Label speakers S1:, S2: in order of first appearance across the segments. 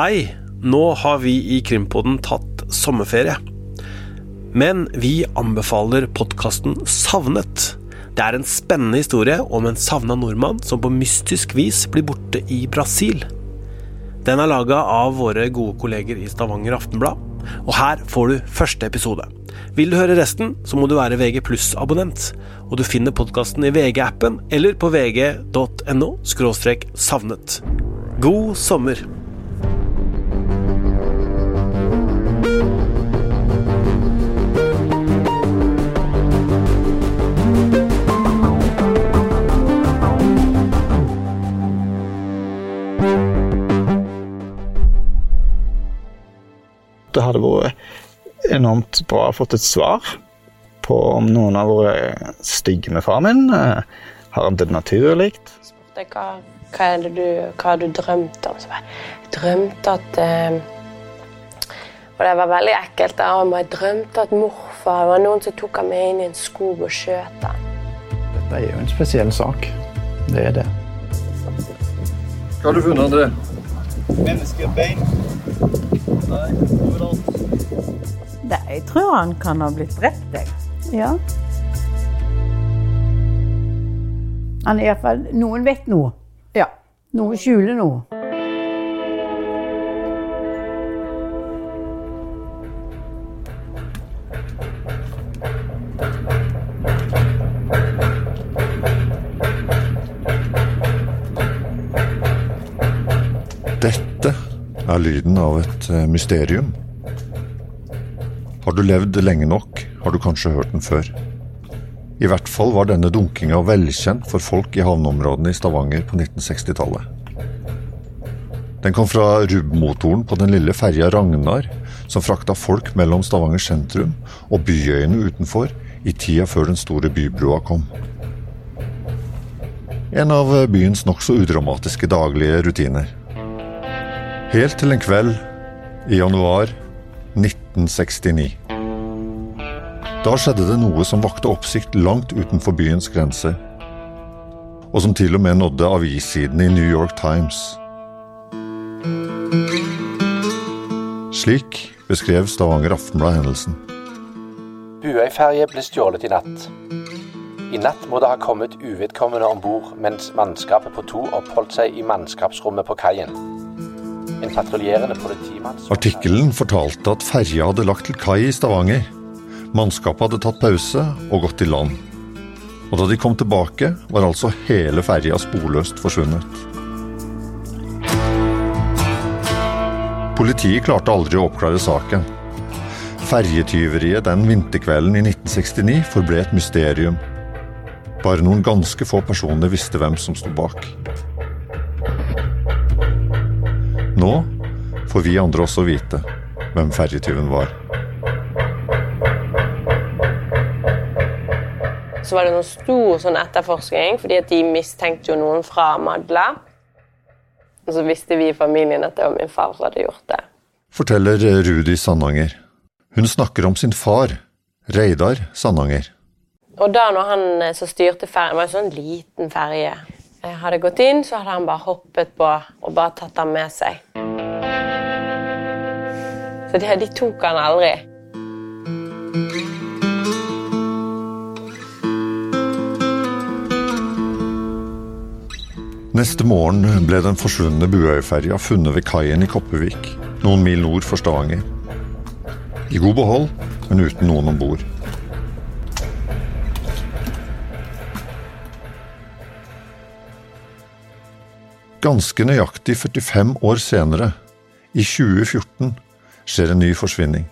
S1: Hei! Nå har vi i Krimpodden tatt sommerferie. Men vi anbefaler podkasten Savnet. Det er en spennende historie om en savna nordmann som på mystisk vis blir borte i Brasil. Den er laga av våre gode kolleger i Stavanger Aftenblad, og her får du første episode. Vil du høre resten, så må du være VG abonnent og du finner podkasten i VG-appen eller på vg.no savnet. God sommer!
S2: Det hadde vært enormt bra å fått et svar på om noen har vært stygge med far min. Eh, har han dødd naturlig?
S3: Spurte hva, hva, er det du, hva har du drømt om? Så jeg drømte at eh, Og det var veldig ekkelt. Der, jeg drømte at morfar det var noen som tok ham med inn i en skog og skjøt ham.
S2: Dette er jo en spesiell sak. Det er det.
S4: Hva har du funnet, André?
S5: Menneskebein. Nei, overalt.
S6: Nei, jeg tror han kan ha blitt drept, jeg.
S7: Ja. Han er iallfall Noen vet noe.
S6: Ja.
S7: Noen skjuler noe.
S4: Er lyden av et eh, mysterium. Har du levd lenge nok, har du kanskje hørt den før. I hvert fall var denne dunkinga velkjent for folk i havneområdene i Stavanger på 1960-tallet. Den kom fra rubbmotoren på den lille ferja Ragnar, som frakta folk mellom Stavanger sentrum og byøyene utenfor i tida før den store bybrua kom. En av byens nokså udramatiske daglige rutiner. Helt til en kveld i januar 1969. Da skjedde det noe som vakte oppsikt langt utenfor byens grenser, og som til og med nådde avissidene i New York Times. Slik beskrev Stavanger Aftenblad hendelsen.
S8: Buøyferje ble stjålet i natt. I natt må det ha kommet uvedkommende om bord mens mannskapet på to oppholdt seg i mannskapsrommet på kaien.
S4: Artikkelen fortalte at ferja hadde lagt til kai i Stavanger. Mannskapet hadde tatt pause og gått i land. Og da de kom tilbake, var altså hele ferja sporløst forsvunnet. Politiet klarte aldri å oppklare saken. Ferjetyveriet den vinterkvelden i 1969 forble et mysterium. Bare noen ganske få personer visste hvem som sto bak. Nå får vi andre også vite hvem ferjetyven var.
S3: Så var det noen stor sånn etterforskning, fordi de mistenkte jo noen fra Madla. Og så visste vi i familien at det var min far som hadde gjort det.
S4: Forteller Rudi Sandanger. Hun snakker om sin far, Reidar Sandanger.
S3: Og da når han eh, som styrte ferjen, var en sånn liten ferje, eh, hadde gått inn, så hadde han bare hoppet på og bare tatt ham med seg. Så de, de tok han aldri.
S4: Neste morgen ble den forsvunne Buøyferja funnet ved kaien i Koppevik, noen mil nord for Stavanger. I god behold, men uten noen om bord. Ganske nøyaktig 45 år senere, i 2014, skjer en ny forsvinning.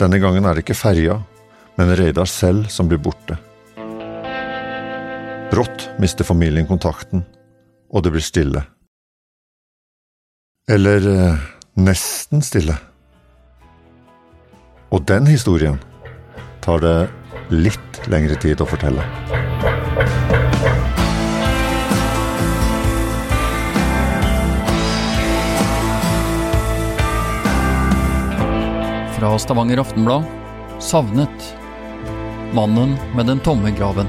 S4: Denne gangen er det ikke ferja, men Reidar selv som blir borte. Brått mister familien kontakten, og det blir stille. Eller eh, nesten stille. Og den historien tar det litt lengre tid å fortelle.
S9: Fra Stavanger Aftenblad Savnet. Mannen med den tomme graven.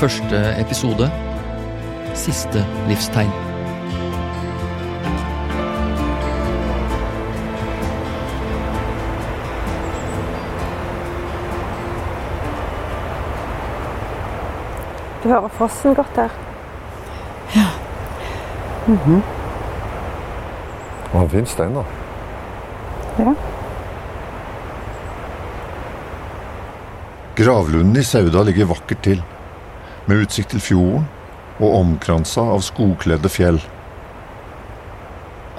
S9: Første episode Siste livstegn.
S3: Du hører frossen godt her.
S4: Det var en fin stein, da.
S3: Ja.
S4: Gravlunden i Sauda ligger vakkert til, med utsikt til fjorden og omkransa av skogkledde fjell.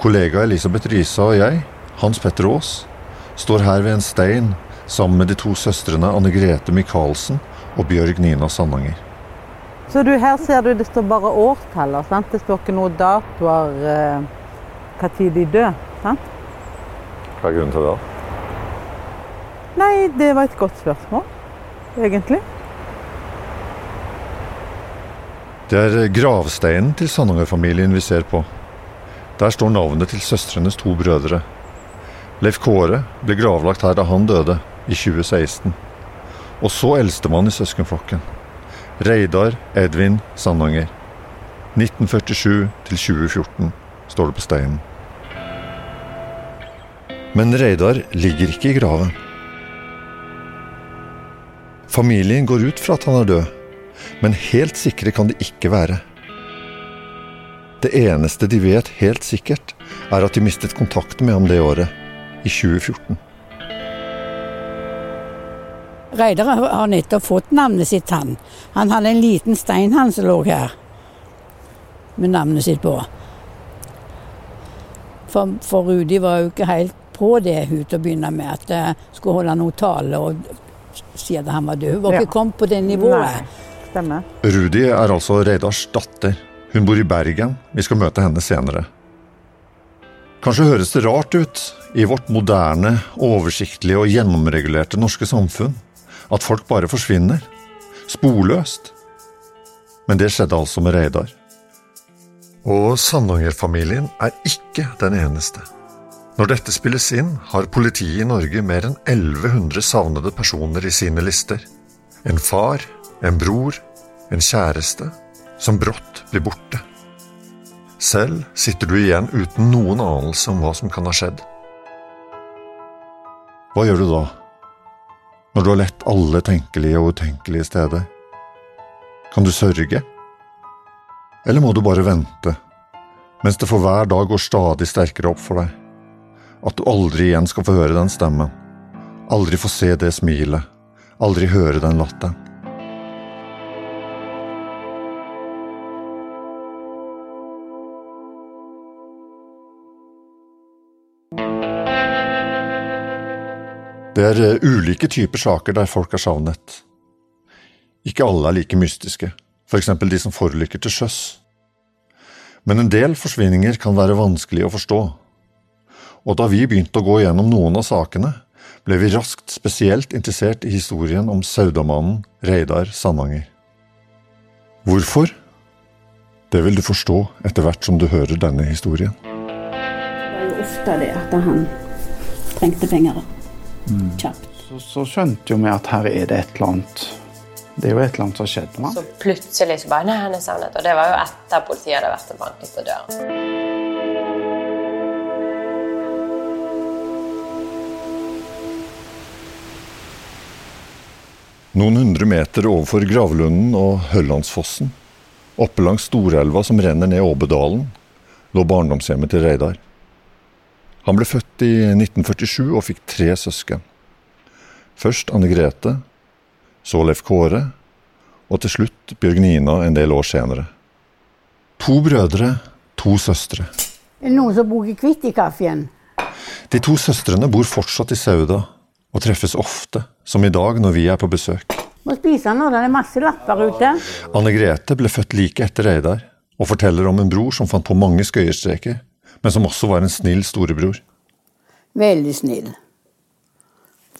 S4: Kollega Elisabeth Risa og jeg, Hans Petter Aas, står her ved en stein sammen med de to søstrene Anne Grete Michaelsen og Bjørg Nina Sandanger.
S6: Så du, her ser du det står bare årsteller. sant? Det står ikke noe datoer eh, tid de døde. sant?
S4: Hva er grunnen til det?
S6: Nei, det var et godt spørsmål, egentlig.
S4: Det er gravsteinen til Sandanger-familien vi ser på. Der står navnet til søstrenes to brødre. Leif Kåre ble gravlagt her da han døde, i 2016. Og så eldstemann i søskenflokken. Reidar Edvin Sandanger. 1947 til 2014, står det på steinen. Men Reidar ligger ikke i graven. Familien går ut fra at han er død, men helt sikre kan de ikke være. Det eneste de vet helt sikkert, er at de mistet kontakten med ham det året, i 2014.
S7: Reidar har nettopp fått navnet sitt, han. Han hadde en liten stein han som lå her, med navnet sitt på. For, for Rudi var jo ikke helt på det hun til å begynne med, at jeg skulle holde noen tale og si at han var død. Hun var
S6: Ja.
S7: ikke kommet på det nivået.
S6: Nei, stemmer.
S4: Rudi er altså Reidars datter. Hun bor i Bergen. Vi skal møte henne senere. Kanskje høres det rart ut i vårt moderne, oversiktlige og gjennomregulerte norske samfunn at folk bare forsvinner. Sporløst. Men det skjedde altså med Reidar. Og Sandanger-familien er ikke den eneste. Når dette spilles inn, har politiet i Norge mer enn 1100 savnede personer i sine lister. En far, en bror, en kjæreste som brått blir borte. Selv sitter du igjen uten noen anelse om hva som kan ha skjedd. Hva gjør du da, når du har lett alle tenkelige og utenkelige steder? Kan du sørge? Eller må du bare vente, mens det for hver dag går stadig sterkere opp for deg? At du aldri igjen skal få høre den stemmen, aldri få se det smilet, aldri høre den latteren. Det er eh, ulike typer saker der folk er savnet. Ikke alle er like mystiske, f.eks. de som forulykker til sjøs. Men en del forsvinninger kan være vanskelig å forstå. Og da vi begynte å gå gjennom noen av sakene, ble vi raskt spesielt interessert i historien om Saudamannen Reidar Sandanger. Hvorfor? Det vil du forstå etter hvert som du hører denne historien.
S7: Det var jo ofte det at han trengte penger. Kjapt.
S2: Så, så skjønte jo vi at her er det et eller annet Det er jo et eller annet som har skjedd med
S3: Så plutselig så bare Nei, han er savnet. Og det var jo etter politiet hadde vært og banket på døren.
S4: Noen hundre meter overfor Gravlunden og Høllandsfossen, oppe langs Storelva som renner ned Åbedalen, lå barndomshjemmet til Reidar. Han ble født i 1947 og fikk tre søsken. Først Anne Grete, så Leif Kåre, og til slutt Bjørg Nina en del år senere. To brødre, to søstre.
S7: Er det noen som bruker kvitt i kaffen?
S4: De to søstrene bor fortsatt i Sauda og treffes ofte, som i dag når vi er på besøk.
S7: Må spise nå, det er masse lapper ute.
S4: Anne Grete ble født like etter Reidar, og forteller om en bror som fant på mange skøyestreker, men som også var en snill storebror.
S7: Veldig snill.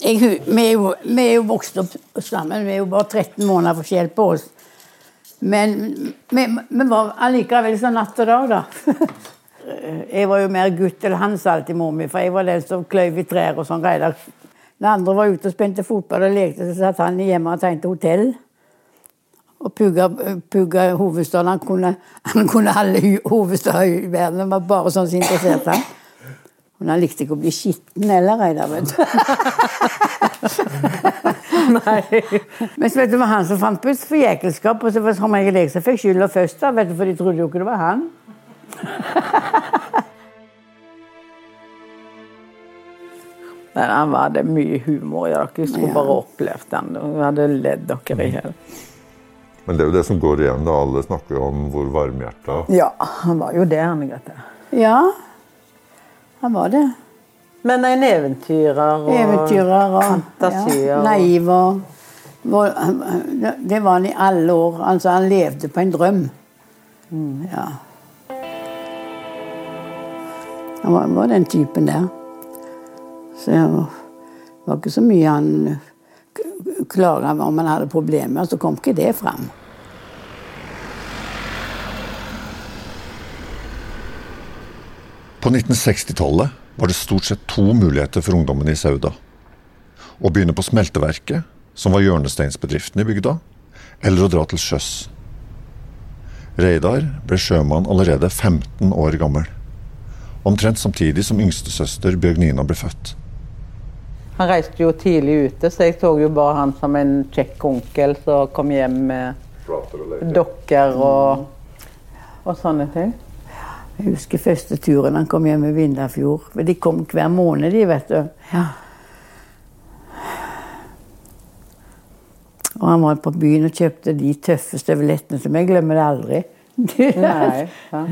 S7: Jeg, vi, er jo, vi er jo vokst opp sammen, vi er jo bare 13 måneder forskjell på oss. Men vi, vi var allikevel sånn natt og dag, da. Jeg var jo mer gutt, eller hans alltid mor mi, for jeg var den som kløyv i trær og sånn greier. Den andre var ute og spente fotball og lekte, så satt han hjemme og tegnte hotell. Og pugga, pugga hovedstaden. Han kunne, han kunne alle hovedstader i verden. Han var bare sånn som interesserte ham. Men han likte ikke å bli skitten heller, Reidar, vet du. Men så vet du, det var han som fant på forjekelskap, og så var det regel jeg som fikk skylda først, da, vet du, for de trodde jo ikke det var han.
S6: Men han hadde mye humor i dere. Skulle
S7: Ja.
S6: bare opplevd den. Vi hadde ledd dere i hjel.
S4: Men det er jo det som går igjen. da Alle snakker om hvor varmhjerta
S6: Ja, han var jo det, Anne Grete.
S7: Ja, han var det.
S6: Men en eventyrer og
S7: Eventyrer og
S6: fantasier.
S7: ja, naiv og Det var han i alle år. Altså, han levde på en drøm. Ja. Han var, var den typen der. Så det var ikke så mye han k- klaga om han hadde problemer, så kom ikke det fram.
S4: På 1960-tallet var det stort sett to muligheter for ungdommen i Sauda. Å begynne på smelteverket, som var hjørnesteinsbedriften i bygda, eller å dra til sjøs. Reidar ble sjømann allerede 15 år gammel. Omtrent samtidig som yngstesøster Bjørgnina ble født.
S6: Han reiste jo tidlig ute, så jeg så jo bare han som en kjekk onkel som kom hjem med dokker og, og sånne ting.
S7: Jeg husker første turen han kom hjem i Vindafjord. De kom hver måned, de, vet du. Og han var på byen og kjøpte de tøffe støvlettene som jeg glemmer det aldri.
S6: Nei, ja.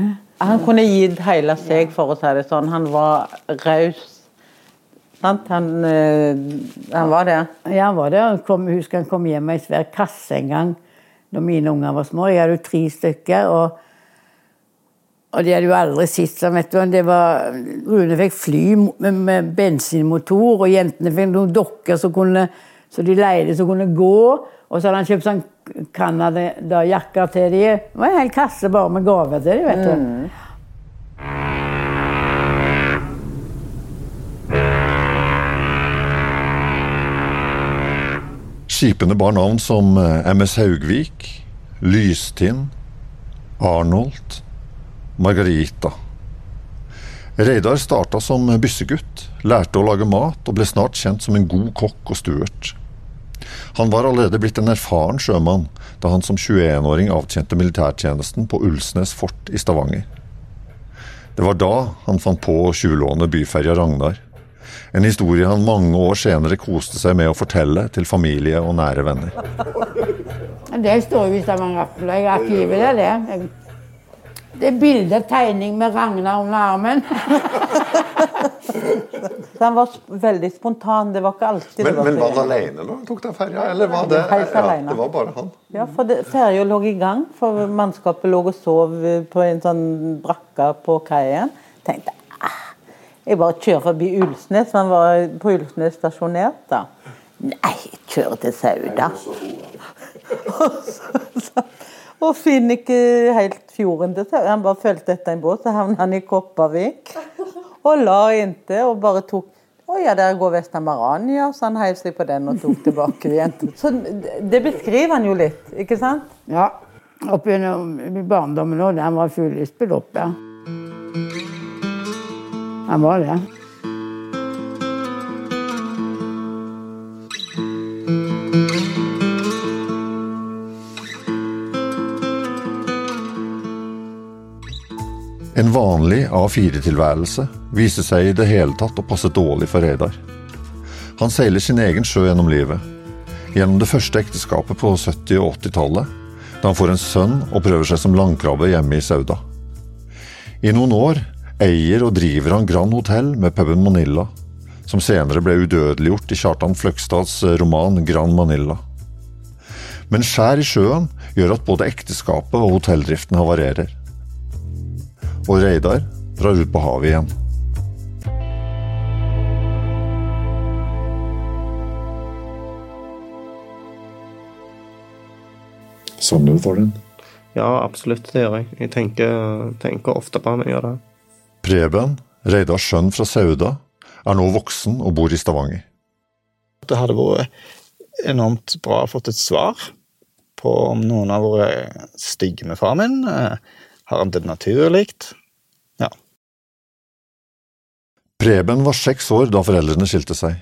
S6: Han kunne gitt hele seg, for å si det sånn. Han var raus. Sant? Han, eh, han var det.
S7: Ja, han var det. Han kom, husker han kom hjem med ei svær kasse en gang da mine unger var små. Jeg hadde jo tre stykker. og og de hadde jo aldri sett sånn, vet du. Det var, Rune fikk fly med, med bensinmotor, og jentene fikk noen dokker som kunne, så de leide som kunne gå. Og så hadde han kjøpt sånn Canada-jakker til de. Det var en hel kasse bare med gaver til de, vet du.
S4: Skipene bar navn som eh, MS Haugvik, Lystind, Arnold, Margarita. Reidar starta som byssegutt, lærte å lage mat og ble snart kjent som en god kokk og stuert. Han var allerede blitt en erfaren sjømann da han som 21-åring avtjente militærtjenesten på Ulsnes fort i Stavanger. Det var da han fant på tjuvlåne byferja Ragnar. En historie han mange år senere koste seg med å fortelle til familie og nære venner.
S7: Det står jo i Stavanger i arkivet. Det er det. Det er bilde, tegning med Ragnar under armen.
S6: Så han var veldig spontan. Det var ikke alltid det var så-
S4: alene når han tok den ferja, eller var det
S6: Helt alene.
S4: var bare han?
S6: Ja, for ferja lå i gang, for mannskapet lå og sov på en sånn brakke på kaien. Tenkte jeg bare kjører forbi Ulsnes, han var på Ulsnes stasjonert da. Nei, jeg kjører til Sauda. og, så, så, og finner ikke helt fjorden til Sauda. Han bare fulgte etter en båt, så havnet han i Kopervik. Og la inntil og bare tok å ja, der går Vestamarania, så han heiv seg på den og tok tilbake igjen. Så det beskriver han jo litt, ikke sant?
S7: Ja. Opp gjennom i barndommen òg. Han var fulllyst opp, ja. Han var det.
S4: En vanlig A4-tilværelse viser seg i det hele tatt å passe dårlig for Reidar. Han seiler sin egen sjø gjennom livet. Gjennom det første ekteskapet på 70- og 80-tallet, da han får en sønn og prøver seg som landkrabbe hjemme i Sauda. I noen år eier og driver han Grand Hotell med puben Manila, som senere ble udødeliggjort i Kjartan Fløgstads roman Grand Manila. Men skjær i sjøen gjør at både ekteskapet og hotelldriften havarerer og Reidar drar ut på havet igjen.
S10: Savner du faren din?
S1: Ja, absolutt, det gjør jeg. Jeg tenker, tenker ofte på han når jeg gjør det.
S4: Preben, Reidars sønn fra Sauda, er nå voksen og bor i Stavanger.
S2: Det hadde vært enormt bra å fått et svar på om noen har vært stygge med far min. Eh, Har han det naturlig? Ja.
S4: Preben var seks år da foreldrene skilte seg,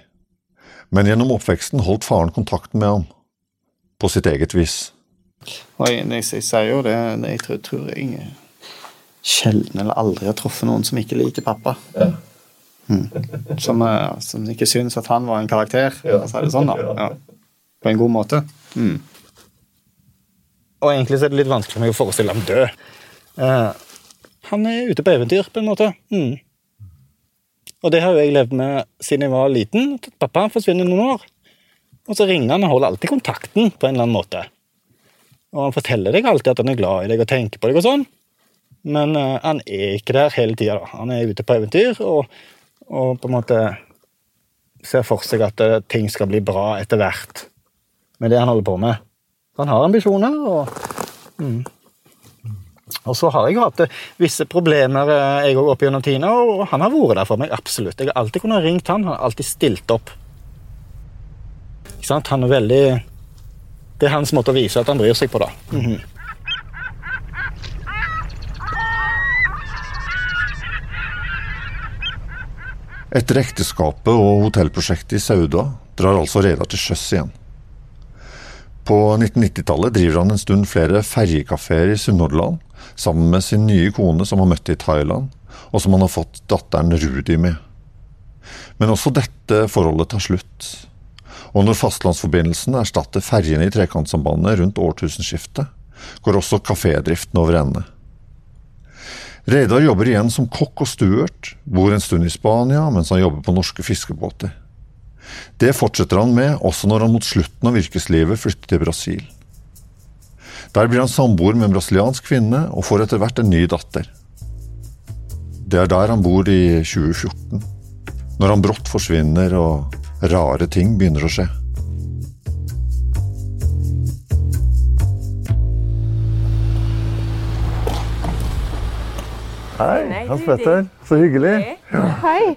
S4: men gjennom oppveksten holdt faren kontakten med ham, på sitt eget vis.
S2: Jeg, jeg sier jo det, jeg tror, tror jeg sjelden eller aldri har truffet noen som ikke liker pappa. Mm. Som, eh, som ikke syns at han var en karakter, for å si det sånn, da. Ja. På en god måte. Mm. Og egentlig så er det litt vanskelig for meg å forestille ham død. Eh, han er ute på eventyr, på en måte. Mm. Og det har jo jeg levd med siden jeg var liten. at Pappa forsvinner noen år. Og så ringer han og holder alltid kontakten på en eller annen måte. Og han forteller deg alltid at han er glad i deg og tenker på deg og sånn. Men uh, han er ikke der hele tida. Han er ute på eventyr og, og på en måte ser for seg at uh, ting skal bli bra etter hvert med det han holder på med. Så han har ambisjoner. og mm. Og så har jeg hatt uh, visse problemer jeg òg opp gjennom tidene, og han har vært der for meg. absolutt. Jeg har alltid kunnet ringt han, han har alltid stilt opp. Ikke sant? Han er veldig Det er hans måte å vise at han bryr seg på, da. Mhm.
S4: Etter ekteskapet og hotellprosjektet i Sauda drar altså Reidar til sjøs igjen. På 1990-tallet driver han en stund flere ferjekafeer i Sunnhordland, sammen med sin nye kone som han møtte i Thailand, og som han har fått datteren Rudi med. Men også dette forholdet tar slutt. Og når fastlandsforbindelsen erstatter ferjene i Trekantsambandet rundt årtusenskiftet, går også kafédriften over ende. Reidar jobber igjen som kokk og stuert, bor en stund i Spania mens han jobber på norske fiskebåter. Det fortsetter han med også når han mot slutten av yrkeslivet flytter til Brasil. Der blir han samboer med en brasiliansk kvinne og får etter hvert en ny datter. Det er der han bor i 2014, når han brått forsvinner og rare ting begynner å skje.
S11: Hei, Hans Petter. Så hyggelig.
S12: Hei.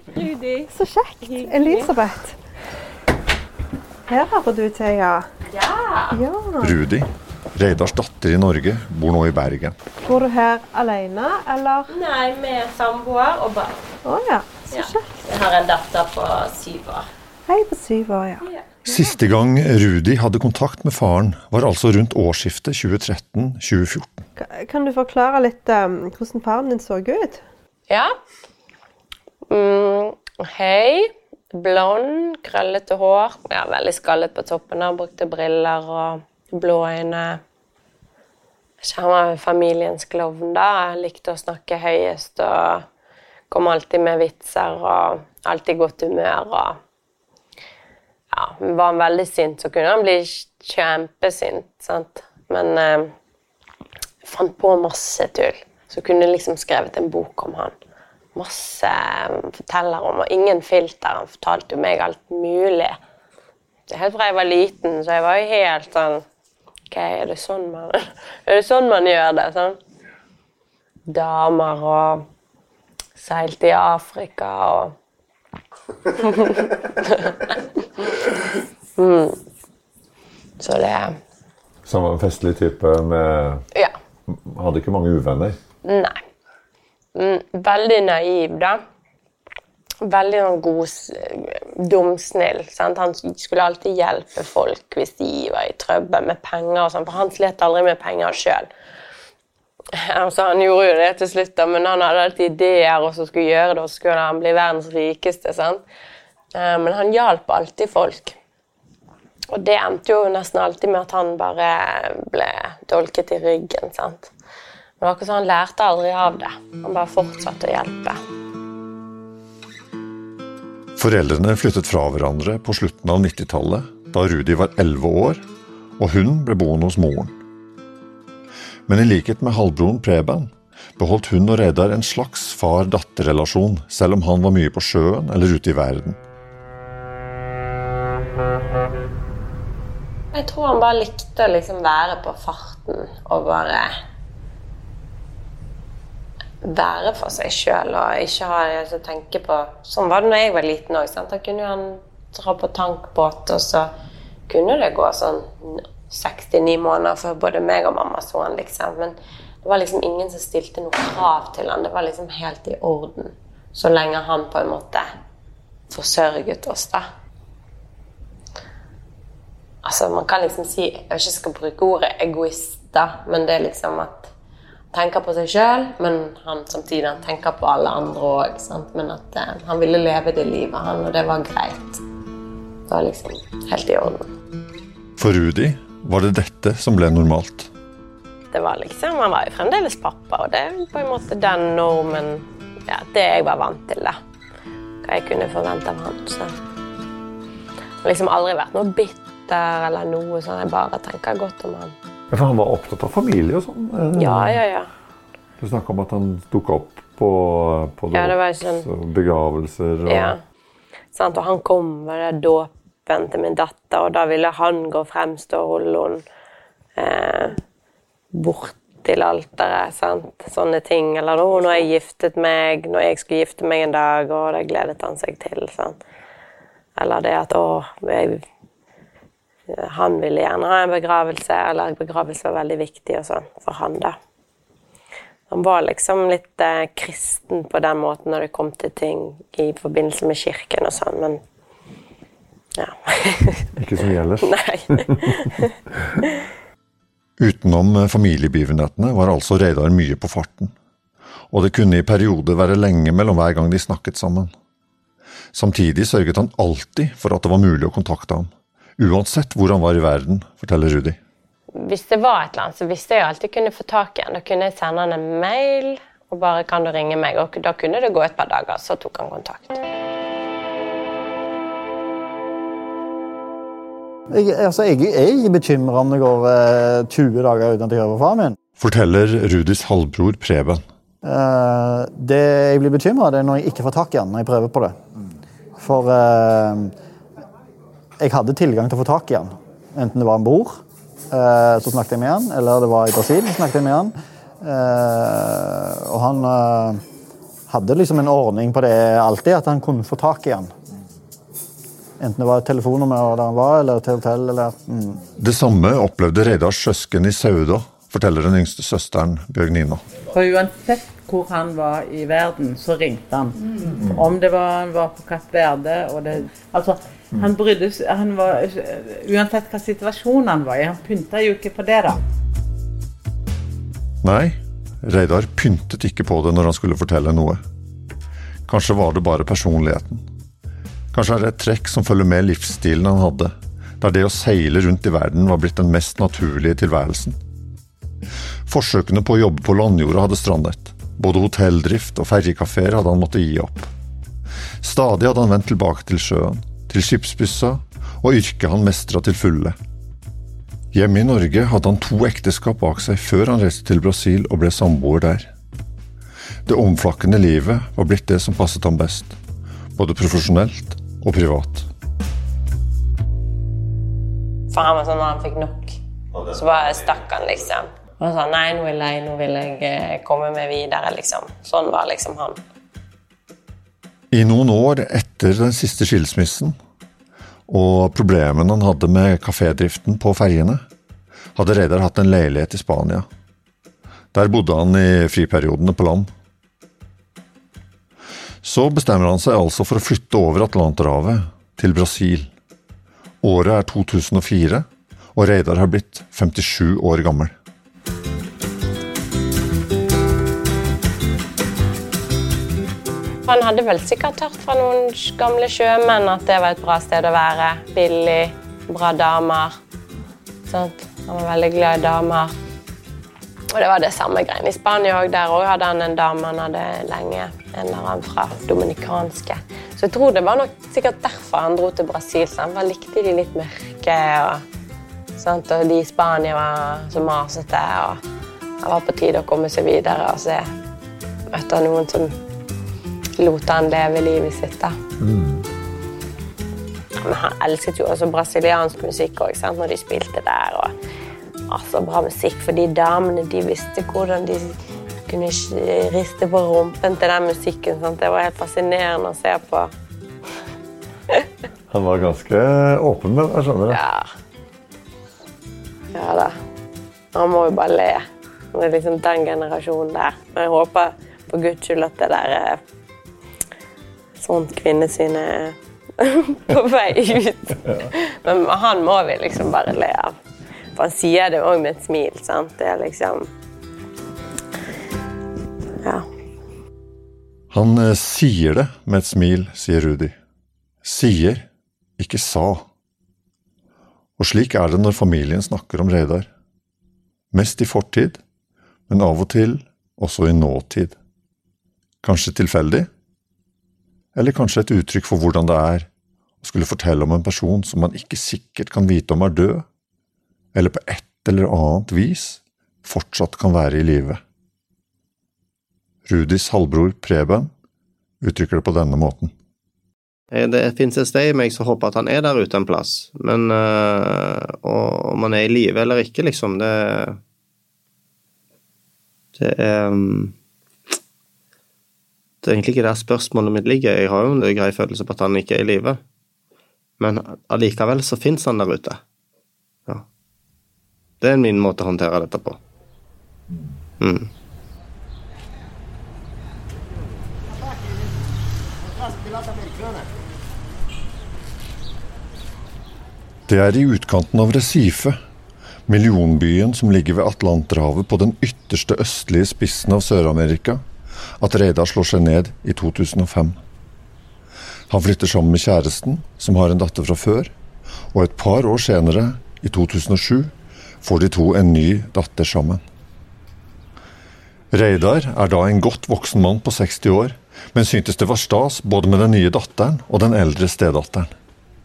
S12: Så kjekt. Elisabeth. Her hører du til, ja. Ja.
S4: Rudi, Reidars datter i Norge, bor nå i Bergen.
S12: Bor du her alene, eller?
S3: Nei, med samboer og barn.
S12: Å ja. Så
S3: Ja.
S12: kjekt.
S3: Jeg har en datter på syv år.
S12: Hei på syv år, ja.
S4: Siste gang Rudi hadde kontakt med faren, var altså rundt årsskiftet 2013-2014.
S12: Kan du forklare litt um, hvordan faren din så ut?
S3: Ja. Mm, hei. Blond, krøllete hår. Ja, veldig skallet på toppen. Han Brukte briller og blå øyne. Han var familiens klovn, da. Jeg likte å snakke høyest og kom alltid med vitser og alltid godt humør. og ja, Var han veldig sint, så kunne han bli kjempesint. sant? Men eh, fant på masse tull. Så kunne jeg liksom skrevet en bok om han. Masse eh, forteller om, og ingen filter. Han fortalte jo meg alt mulig. Helt fra jeg var liten, så jeg var jo helt sånn Ok, er det sånn man, er det sånn man gjør det? sånn? Damer og seilte i Afrika og mm. Så det
S10: Så han var en festlig type med
S3: Ja.
S10: Hadde ikke mange uvenner.
S3: Nei. Mm, veldig naiv, da. Veldig sånn god, dumsnill. Sant? Han skulle alltid hjelpe folk hvis de var i trøbbel med penger. sånn, For han slet aldri med penger sjøl. Altså, han gjorde jo det til slutt, da, men han hadde alltid ideer og så skulle gjøre det, og så skulle han bli verdens rikeste. sant? Eh, Men han hjalp alltid folk. Og det endte jo nesten alltid med at han bare ble dolket i ryggen. sant? Men det var ikke sånn, han lærte aldri av det. Han bare fortsatte å hjelpe.
S4: Foreldrene flyttet fra hverandre på slutten av 90-tallet, da Rudi var 11 år, og hun ble boende hos moren. Men i likhet med halvbroren Preben beholdt hun og Reidar en slags far-datter-relasjon, selv om han var mye på sjøen eller ute i verden.
S3: Jeg tror han bare likte å liksom være på farten og bare være for seg sjøl og ikke ha det å tenke på Sånn var det når jeg var liten òg. Da kunne han dra på tankbåt, og så kunne det gå sånn 69 måneder før både meg og mamma så han, liksom. Men det var liksom ingen som stilte noe krav til han. Det var liksom helt i orden. Så lenge han på en måte forsørget oss, da. Altså, man kan liksom si Jeg vet ikke skal bruke ordet egoist, da, men det er liksom at han tenker på seg sjøl, men han samtidig han tenker på alle andre òg. Men at eh, han ville leve det livet, han, og det var greit. Det var liksom helt i orden.
S4: For Rudi var det dette som ble normalt.
S3: Det var liksom, Han var jo fremdeles pappa, og det er på en måte den normen ja, Det jeg var vant til, da. Hva jeg kunne forvente av han. Så. Jeg har liksom aldri vært noe bitter eller noe sånn. Jeg bare tenker godt om han.
S10: Ja, For han var opptatt av familie og sånn? eh.
S3: Ja, ja, ja.
S10: Du snakka om at han dukka opp på, på
S3: Ja, det sånn-
S10: og begravelser og
S3: ja. Sant? Og han kom med det dåpen til min datter, og da ville han gå fremst og holde henne eh, bort til alteret. sant? Sånne ting. Eller nå når jeg giftet meg, når jeg skulle gifte meg en dag, og det gledet han seg til. sant? Eller det at å, jeg, han ville gjerne ha en begravelse, eller begravelse var veldig viktig og sånn for han, da. Han var liksom litt eh, kristen på den måten når det kom til ting i forbindelse med kirken og sånn, men ja.
S10: Ikke som ellers.
S3: Nei.
S4: Utenom eh, familiebegivenhetene var altså Reidar mye på farten. Og det kunne i perioder være lenge mellom hver gang de snakket sammen. Samtidig sørget han alltid for at det var mulig å kontakte ham. Uansett hvor han var i verden, forteller Rudi.
S3: Hvis det var et eller annet, så visste jeg alltid kunne få tak i ham. Da kunne jeg sende han en mail og bare 'kan du ringe meg?' Og da kunne det gå et par dager, så tok han kontakt.
S2: Jeg, altså, jeg, jeg er ikke bekymra om det går eh, 20 dager uten at jeg hører fra faren min.
S4: Forteller Rudis halvbror Preben.
S2: Eh, det jeg blir bekymra er når jeg ikke får tak i han når jeg prøver på det. For eh, jeg hadde tilgang til å få tak i han. Enten det var en bror, eh, så snakket jeg med han, eller det var i Brasil, så snakket jeg med han. Eh, og han eh, hadde liksom en ordning på det alltid, at han kunne få tak i han. Enten det var et telefonnummer der han var, eller til hotell, eller mm.
S4: Det samme opplevde Reidars søsken i Sauda, forteller den yngste søsteren Bjørg Nina.
S6: For uansett hvor han var i verden, så ringte han. Om det var han var på Kapp Verde og det, Altså, han brydde seg han var, Uansett hva situasjon han var i, han pynta jo ikke på det, da.
S4: Nei, Reidar pyntet ikke på det når han skulle fortelle noe. Kanskje var det bare personligheten. Kanskje er det et trekk som følger med livsstilen han hadde, der det å seile rundt i verden var blitt den mest naturlige tilværelsen. Forsøkene på å jobbe på landjorda hadde strandet. Både hotelldrift og ferjekafeer hadde han måttet gi opp. Stadig hadde han vendt tilbake til sjøen, til skipsbyssa og yrket han mestra til fulle. Hjemme i Norge hadde han to ekteskap bak seg før han reiste til Brasil og ble samboer der. Det omflakkende livet var blitt det som passet ham best, både profesjonelt og privat.
S3: For han var sånn når han fikk nok, så bare stakk han, liksom. Og sa nei, nå vil jeg nå vil jeg eh, komme meg videre, liksom. Sånn var liksom han.
S4: I noen år etter den siste skilsmissen og problemene han hadde med kafédriften på ferjene, hadde Reidar hatt en leilighet i Spania. Der bodde han i friperiodene på land. Så bestemmer han seg altså for å flytte over Atlanterhavet, til Brasil. Året er 2004, og Reidar har blitt 57 år gammel.
S3: Han hadde vel sikkert hørt fra noen gamle sjømenn at det var et bra sted å være. Billig, bra damer. Sant? Han var veldig glad i damer. Og det var det samme greiene i Spania òg. Der òg hadde han en dame han hadde lenge. En eller annen fra dominikanske. Så jeg tror det var nok sikkert derfor han dro til Brasil. Sant? Han likte de litt mørke, og, sant? og de i Spania var så masete. Og det var på tide å komme seg videre og se han noen som lot han leve livet sitt. da. Men han elsket jo også brasiliansk musikk òg, når de spilte der. og altså, Bra musikk, for de damene de visste hvordan de kunne riste på rumpen til den musikken. Sant? Det var helt fascinerende å se på.
S10: Han var ganske åpen med det, skjønner du.
S3: Ja. Ja da. Han må jo bare le. Det er liksom den generasjonen der. Men jeg håper for guds skyld at det der er sånt kvinnesyn er på vei ut. Men han må vi liksom bare le av. For han sier det òg med et smil. sant? Det er liksom Ja.
S4: Han eh, sier det med et smil, sier Rudi. Sier, ikke sa. Og slik er det når familien snakker om Reidar. Mest i fortid, men av og til også i nåtid. Kanskje tilfeldig? Eller kanskje et uttrykk for hvordan det er å skulle fortelle om en person som man ikke sikkert kan vite om er død, eller på et eller annet vis fortsatt kan være i live. Rudis halvbror Preben uttrykker det på denne måten.
S13: Eh, Det fins et sted i meg som håper at han er der ute en plass, men øh, om han er i live eller ikke, liksom, det Det er mm, Det er egentlig ikke der spørsmålet mitt ligger. Jeg har jo en grei følelse på at han ikke er i live, men allikevel så fins han der ute. Det er min måte å håndtere dette på. Mm.
S4: Det er i utkanten av Recife, millionbyen som ligger ved Atlanterhavet på den ytterste østlige spissen av Sør-Amerika, at Reidar slår seg ned i 2005. Han flytter sammen med kjæresten, som har en datter fra før, og et par år senere, i 2007, får de to en ny datter sammen. Reidar er da en godt voksen mann på 60 år, men syntes det var stas både med den nye datteren og den eldre stedatteren.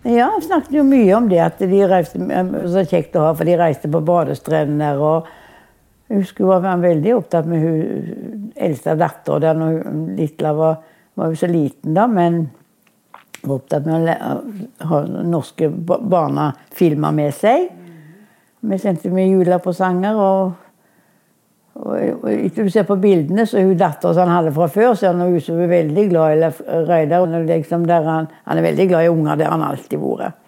S7: Ja, vi snakket jo mye om det, at de reiste, så kjekt å ha, for de reiste på badestrender. og Jeg husker hun var veldig opptatt med hun eldste datteren. der når Litla var, var jo så liten, da, men var opptatt med å ha norske barna filmer med seg. Vi sendte mye julepresanger, og, og, og etter du ser på bildene, så er hun som han hadde fra før, så er han som hun er veldig glad i Reidar. Liksom han, han er veldig glad i unger, der han alltid vært.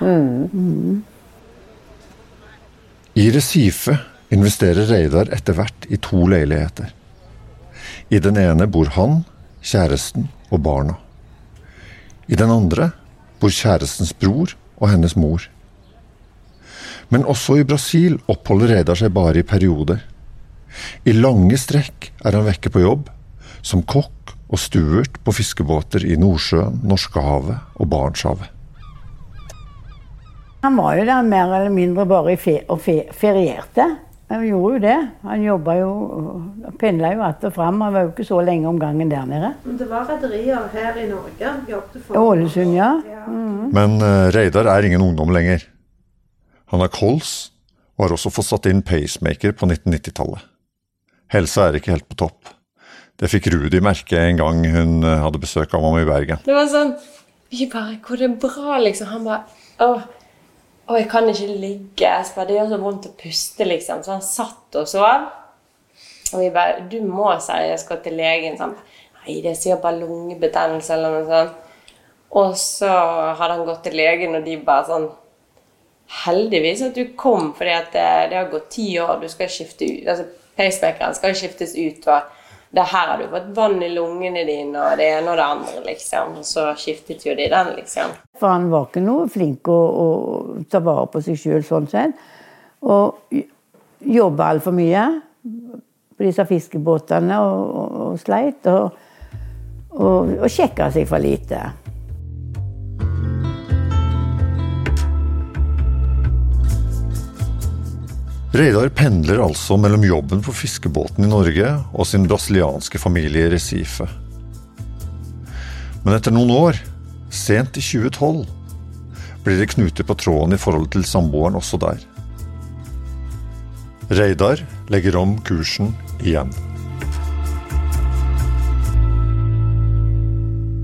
S7: Mm.
S4: I Recife investerer Reidar etter hvert i to leiligheter. I den ene bor han, kjæresten og barna. I den andre bor kjærestens bror og hennes mor. Men også i Brasil oppholder Reidar seg bare i perioder. I lange strekk er han vekke på jobb, som kokk og stuert på fiskebåter i Nordsjøen, Norskehavet og Barentshavet.
S7: Han var jo der mer eller mindre bare i fe og fe ferierte. Han gjorde jo det. Han jobba jo Pendla jo att og fram. Han var jo ikke så lenge om gangen der nede.
S12: Men det var rederier her i Norge.
S7: Ålesund, ja. -hmm.
S4: Men eh, Reidar er ingen ungdom lenger. Han har kols, og har også fått satt inn pacemaker på 1990-tallet. Helsa er ikke helt på topp. Det fikk Rudi merke en gang hun eh, hadde besøk av ham i Bergen.
S3: Det var sånn Vi bare Går det bra, liksom? Han bare Å, å jeg kan ikke ligge. Bare, Det gjør så vondt å puste, liksom. Så han satt og sov. Og vi bare Du må seriøst gå til legen. Sånn. Nei, det er sikkert bare lungebetennelse eller noe sånt. Og så hadde han gått til legen, og de bare sånn Heldigvis at du kom, fordi at det, det har gått ti år. Du skal skifte ut altså Pacemakeren skal skiftes ut. og det her har du fått vann i lungene dine, og det ene og det andre, liksom. Og så skiftet jo de den, liksom.
S7: For han var ikke noe flink å, å ta vare på seg sjøl sånn sett. Og jobba altfor mye på disse fiskebåtene og, og, og sleit. Og, og, og sjekka seg for lite.
S4: Reidar pendler altså mellom jobben på fiskebåten i Norge og sin brasilianske familie i Recife. Men etter noen år, sent i 2012, blir det knuter på tråden i forhold til samboeren også der. Reidar legger om kursen igjen.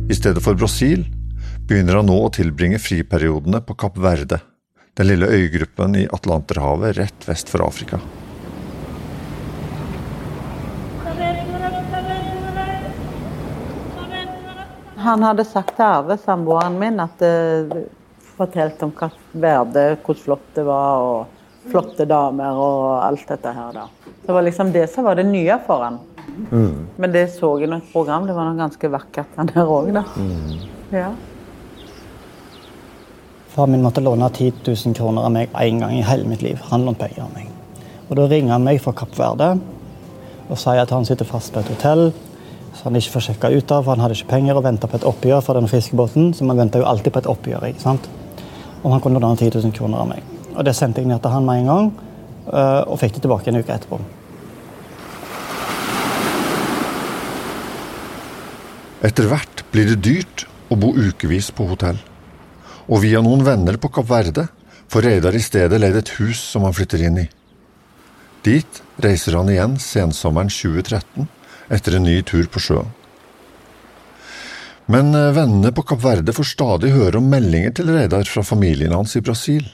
S4: I stedet for Brasil begynner han nå å tilbringe friperiodene på Kapp Verde, den lille øygruppen i Atlanterhavet rett vest for Afrika.
S6: Han hadde sagt til Arve, samboeren min, at uh, fortalte om hva Verde, hvor flott det var. og flotte damer og alt dette her, da. Det var liksom det som var det nye for han.
S1: Mm.
S6: Men det så jeg i noe program, det var noe ganske vakkert han der òg, da. Ja.
S2: Far min måtte låne 10 000 kroner av meg én gang i hele mitt liv. Han lånte penger av meg. Og Da ringer han meg fra Kapp Verde og sier at han sitter fast på et hotell så han ikke får sjekka ut av, for han hadde ikke penger og venta på et oppgjør fra den fiskebåten. Så man venta jo alltid på et oppgjør. ikke sant? Om han kunne låne 10 000 kroner av meg. Og Det sendte jeg ned til han med en gang, øh, og fikk det tilbake en uke etterpå.
S4: Etter hvert blir det dyrt å bo ukevis på hotell. Og via noen venner på Kapp Verde får Reidar i stedet leid et hus som han flytter inn i. Dit reiser han igjen sensommeren 2013 etter en ny tur på sjøen. Men eh, vennene på Kapp Verde får stadig høre om meldinger til Reidar fra familien hans i Brasil.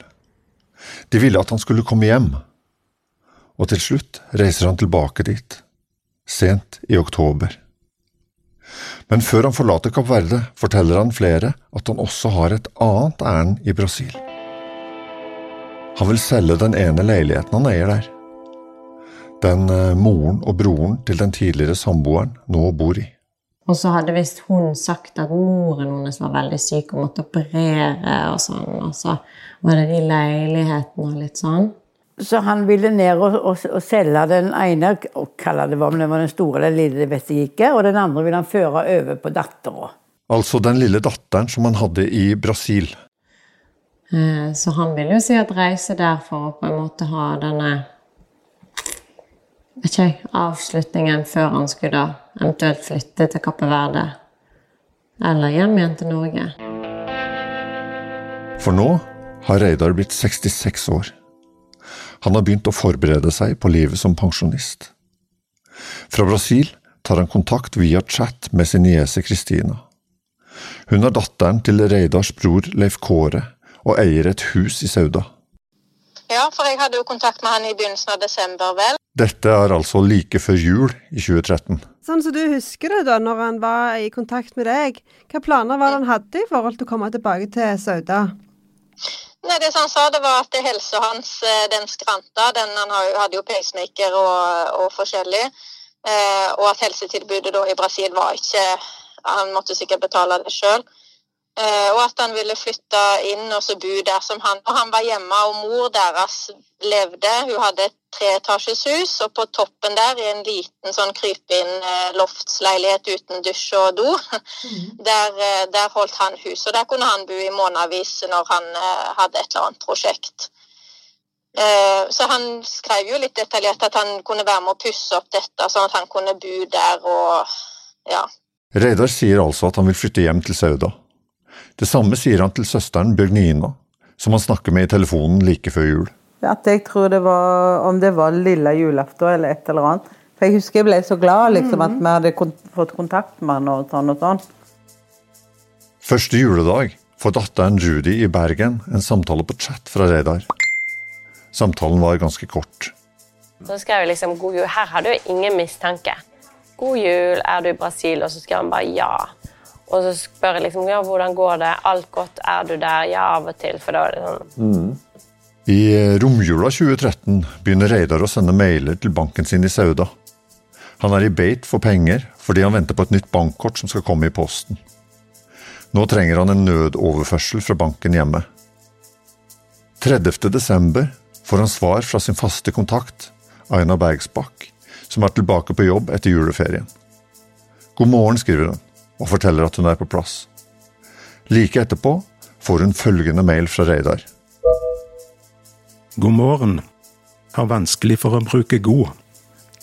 S4: De ville at han skulle komme hjem, og til slutt reiser han tilbake dit, sent i oktober. Men før han forlater Kapp Verde, forteller han flere at han også har et annet ærend i Brasil. Han vil selge den ene leiligheten han eier der. Den eh, moren og broren til den tidligere samboeren nå bor i.
S14: Og så hadde visst hun sagt at moren hennes var veldig syk og måtte operere og sånn. Og så var det de leilighetene og litt sånn.
S7: Så han ville ned og, og, og selge den ene, og kalle det hva om det var den store eller lille, det vet jeg ikke. Og den andre ville han føre over på dattera.
S4: Altså den lille datteren som han hadde i Brasil.
S14: Eh, Så han ville jo sikkert reise der for å på en måte ha denne vet ikke jeg, avslutningen før han skulle da eventuelt flytte til Kappe Verde. Eller hjem igjen til Norge.
S4: For nå har Reidar blitt 66 år. Han har begynt å forberede seg på livet som pensjonist. Fra Brasil tar han kontakt via chat med sin niese Kristina. Hun er datteren til Reidars bror Leif Kåre og eier et hus i Sauda.
S15: Ja, for jeg hadde jo kontakt med han i begynnelsen av desember, vel.
S4: Dette er altså like før jul i 2013.
S12: Sånn som du husker det da, når han var i kontakt med deg. Hva planer var det han hadde i forhold til å komme tilbake til Sauda?
S15: Nei, det som han sa, det var at helsa hans, eh, den skranta. Den, han hadde jo pacemaker og, og forskjellig. Eh, og at helsetilbudet da i Brasil var ikke Han måtte sikkert betale det sjøl. Eh, og at han ville flytte inn og så bo der som han. Og han var hjemme, og mor deres levde. Hun hadde et treetasjes hus, og på toppen der, i en liten sånn krypinn eh, loftsleilighet uten dusj og do, der, eh, der holdt han hus. Og der kunne han bo i månedsvis når han eh, hadde et eller annet prosjekt. Eh, Så han skrev jo litt detaljert at han kunne være med å pusse opp dette, sånn at han kunne bo der og ja.
S4: Reidar sier altså at han vil flytte hjem til Sauda. Det samme sier han til søsteren Bjørgnina, som han snakker med i telefonen like før jul.
S6: At jeg tror det var Om det var lille julaften eller et eller annet. For jeg husker jeg ble så glad liksom, at vi hadde fått kontakt med han og sånn og sånn.
S4: Første juledag får datteren Judy i Bergen en samtale på chat fra Reidar. Samtalen var ganske kort.
S3: Så skrev jeg liksom 'God jul'. Her hadde jeg ingen mistanke. 'God jul, er du i Brasil?' Og så skrev han bare 'ja'. Og så spør jeg liksom 'ja, hvordan går det? Alt godt? Er du der?' Ja, av og til. For da var det sånn
S4: I eh, romjula 2013 begynner Reidar å sende mailer til banken sin i Sauda. Han er i beit for penger fordi han venter på et nytt bankkort som skal komme i posten. Nå trenger han en nødoverførsel fra banken hjemme. 30. desember får han svar fra sin faste kontakt, Aina Bergsbakk, som er tilbake på jobb etter juleferien. God morgen, skriver hun, og forteller at hun er på plass. Like etterpå får hun følgende mail fra Reidar.
S16: God morgen. Har vanskelig for å bruke god.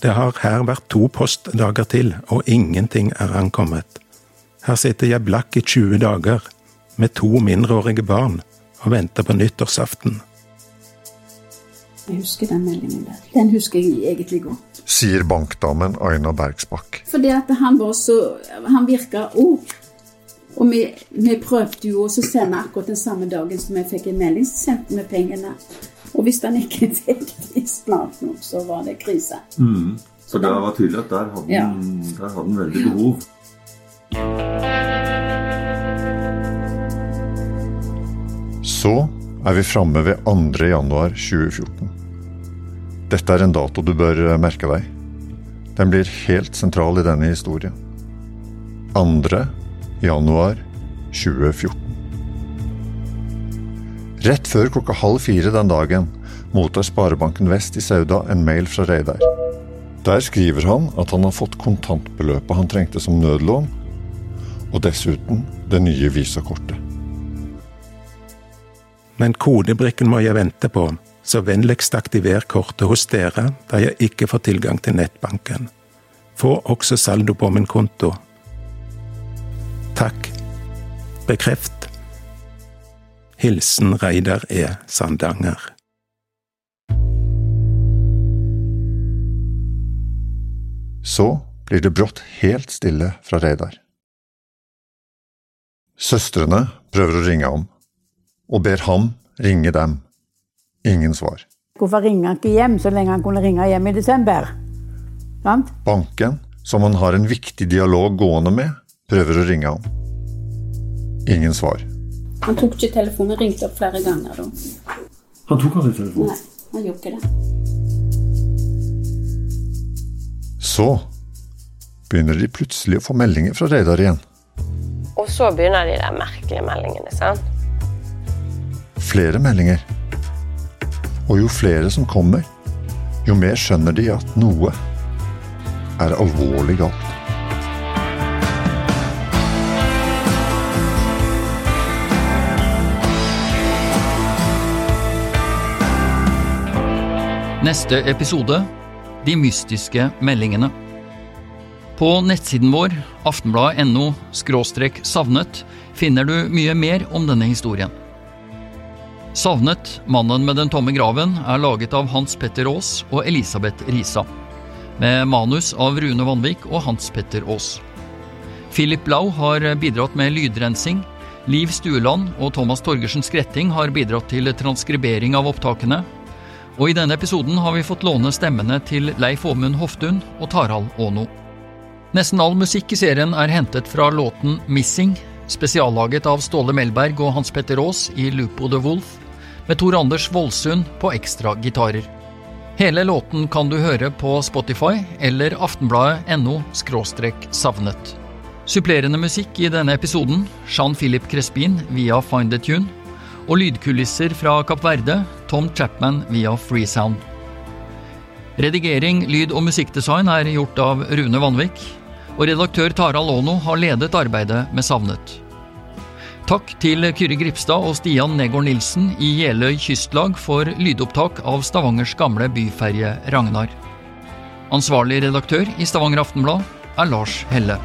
S16: Det har her vært to postdager til, og ingenting er ankommet. Her sitter jeg blakk i 20 dager, med to mindreårige barn, og venter på nyttårsaften.
S17: Jeg husker den meldingen der. Den husker jeg egentlig godt.
S4: sier bankdamen Aina Bergsbakk.
S17: Fordi at han var så Han virka òg. Og vi, vi prøvde jo å sende akkurat den samme dagen som vi fikk en melding, så sendte vi pengene. Og hvis han ikke fikk de snart nok, så var det krise.
S10: Mm. Så det var tydelig at der hadde
S17: Ja.
S10: han, der hadde han veldig behov.
S4: Så er vi framme ved 2. januar 2014. Dette er en dato du bør eh, merke deg. Den blir helt sentral i denne historien. 2. januar 2014. Rett før klokka halv fire den dagen mottar Sparebanken Vest i Sauda en mail fra Reidar. Der skriver han at han har fått kontantbeløpet han trengte som nødlån, og dessuten det nye visakortet.
S16: Men kodebrikken må jeg vente på, så vennligst aktiver kortet hos dere da jeg ikke får tilgang til nettbanken. Få også saldo på min konto. Takk. Bekreft. Hilsen Reidar E. Sandanger.
S4: Så blir det brått helt stille fra Reidar. Søstrene prøver å ringe ham, og ber ham ringe dem. Ingen svar.
S7: Hvorfor ringer han ikke hjem så lenge han kunne ringe hjem i desember? Sant?
S4: Banken, som han har en viktig dialog gående med, prøver å ringe ham. Ingen svar.
S17: Han tok ikke telefonen, ringte opp flere ganger da.
S10: Han tok aldri telefonen?
S17: Nei, han gjorde ikke det.
S4: Så begynner de plutselig å få meldinger fra Reidar igjen.
S3: Og så begynner de der merkelige meldingene, sant?
S4: Flere meldinger. Og jo flere som kommer, jo mer skjønner de at noe er alvorlig galt.
S9: Neste episode De mystiske meldingene. På nettsiden vår, aftenbladet.no savnet, finner du mye mer om denne historien. Savnet, mannen med den tomme graven, er laget av Hans Petter Aas og Elisabeth Risa. Med manus av Rune Vanvik og Hans Petter Aas. Philip Blau har bidratt med lydrensing. Liv Stueland og Thomas Torgersen Skretting har bidratt til transkribering av opptakene. Og i denne episoden har vi fått låne stemmene til Leif Åmund Hoftun og Tarald Aano. Nesten all musikk i serien er hentet fra låten Missing, spesiallaget av Ståle Melberg og Hans Petter Aas i Lupo the Wolf, med Tor Anders Voldsund på ekstra gitarer. Hele låten kan du høre på Spotify eller aftenbladet.no savnet. Supplerende musikk i denne episoden, Jean-Philip Crespin via Find a Tune, og lydkulisser fra Kapp Verde, Tom Chapman via Freesound. Redigering, lyd og musikkdesign er gjort av Rune Vanvik, og redaktør Tara Lono har ledet arbeidet med Savnet. Takk til Kyrre Gripstad og Stian Negård Nilsen i Jeløy kystlag for lydopptak av Stavangers gamle byferje Ragnar. Ansvarlig redaktør i Stavanger Aftenblad er Lars Helle.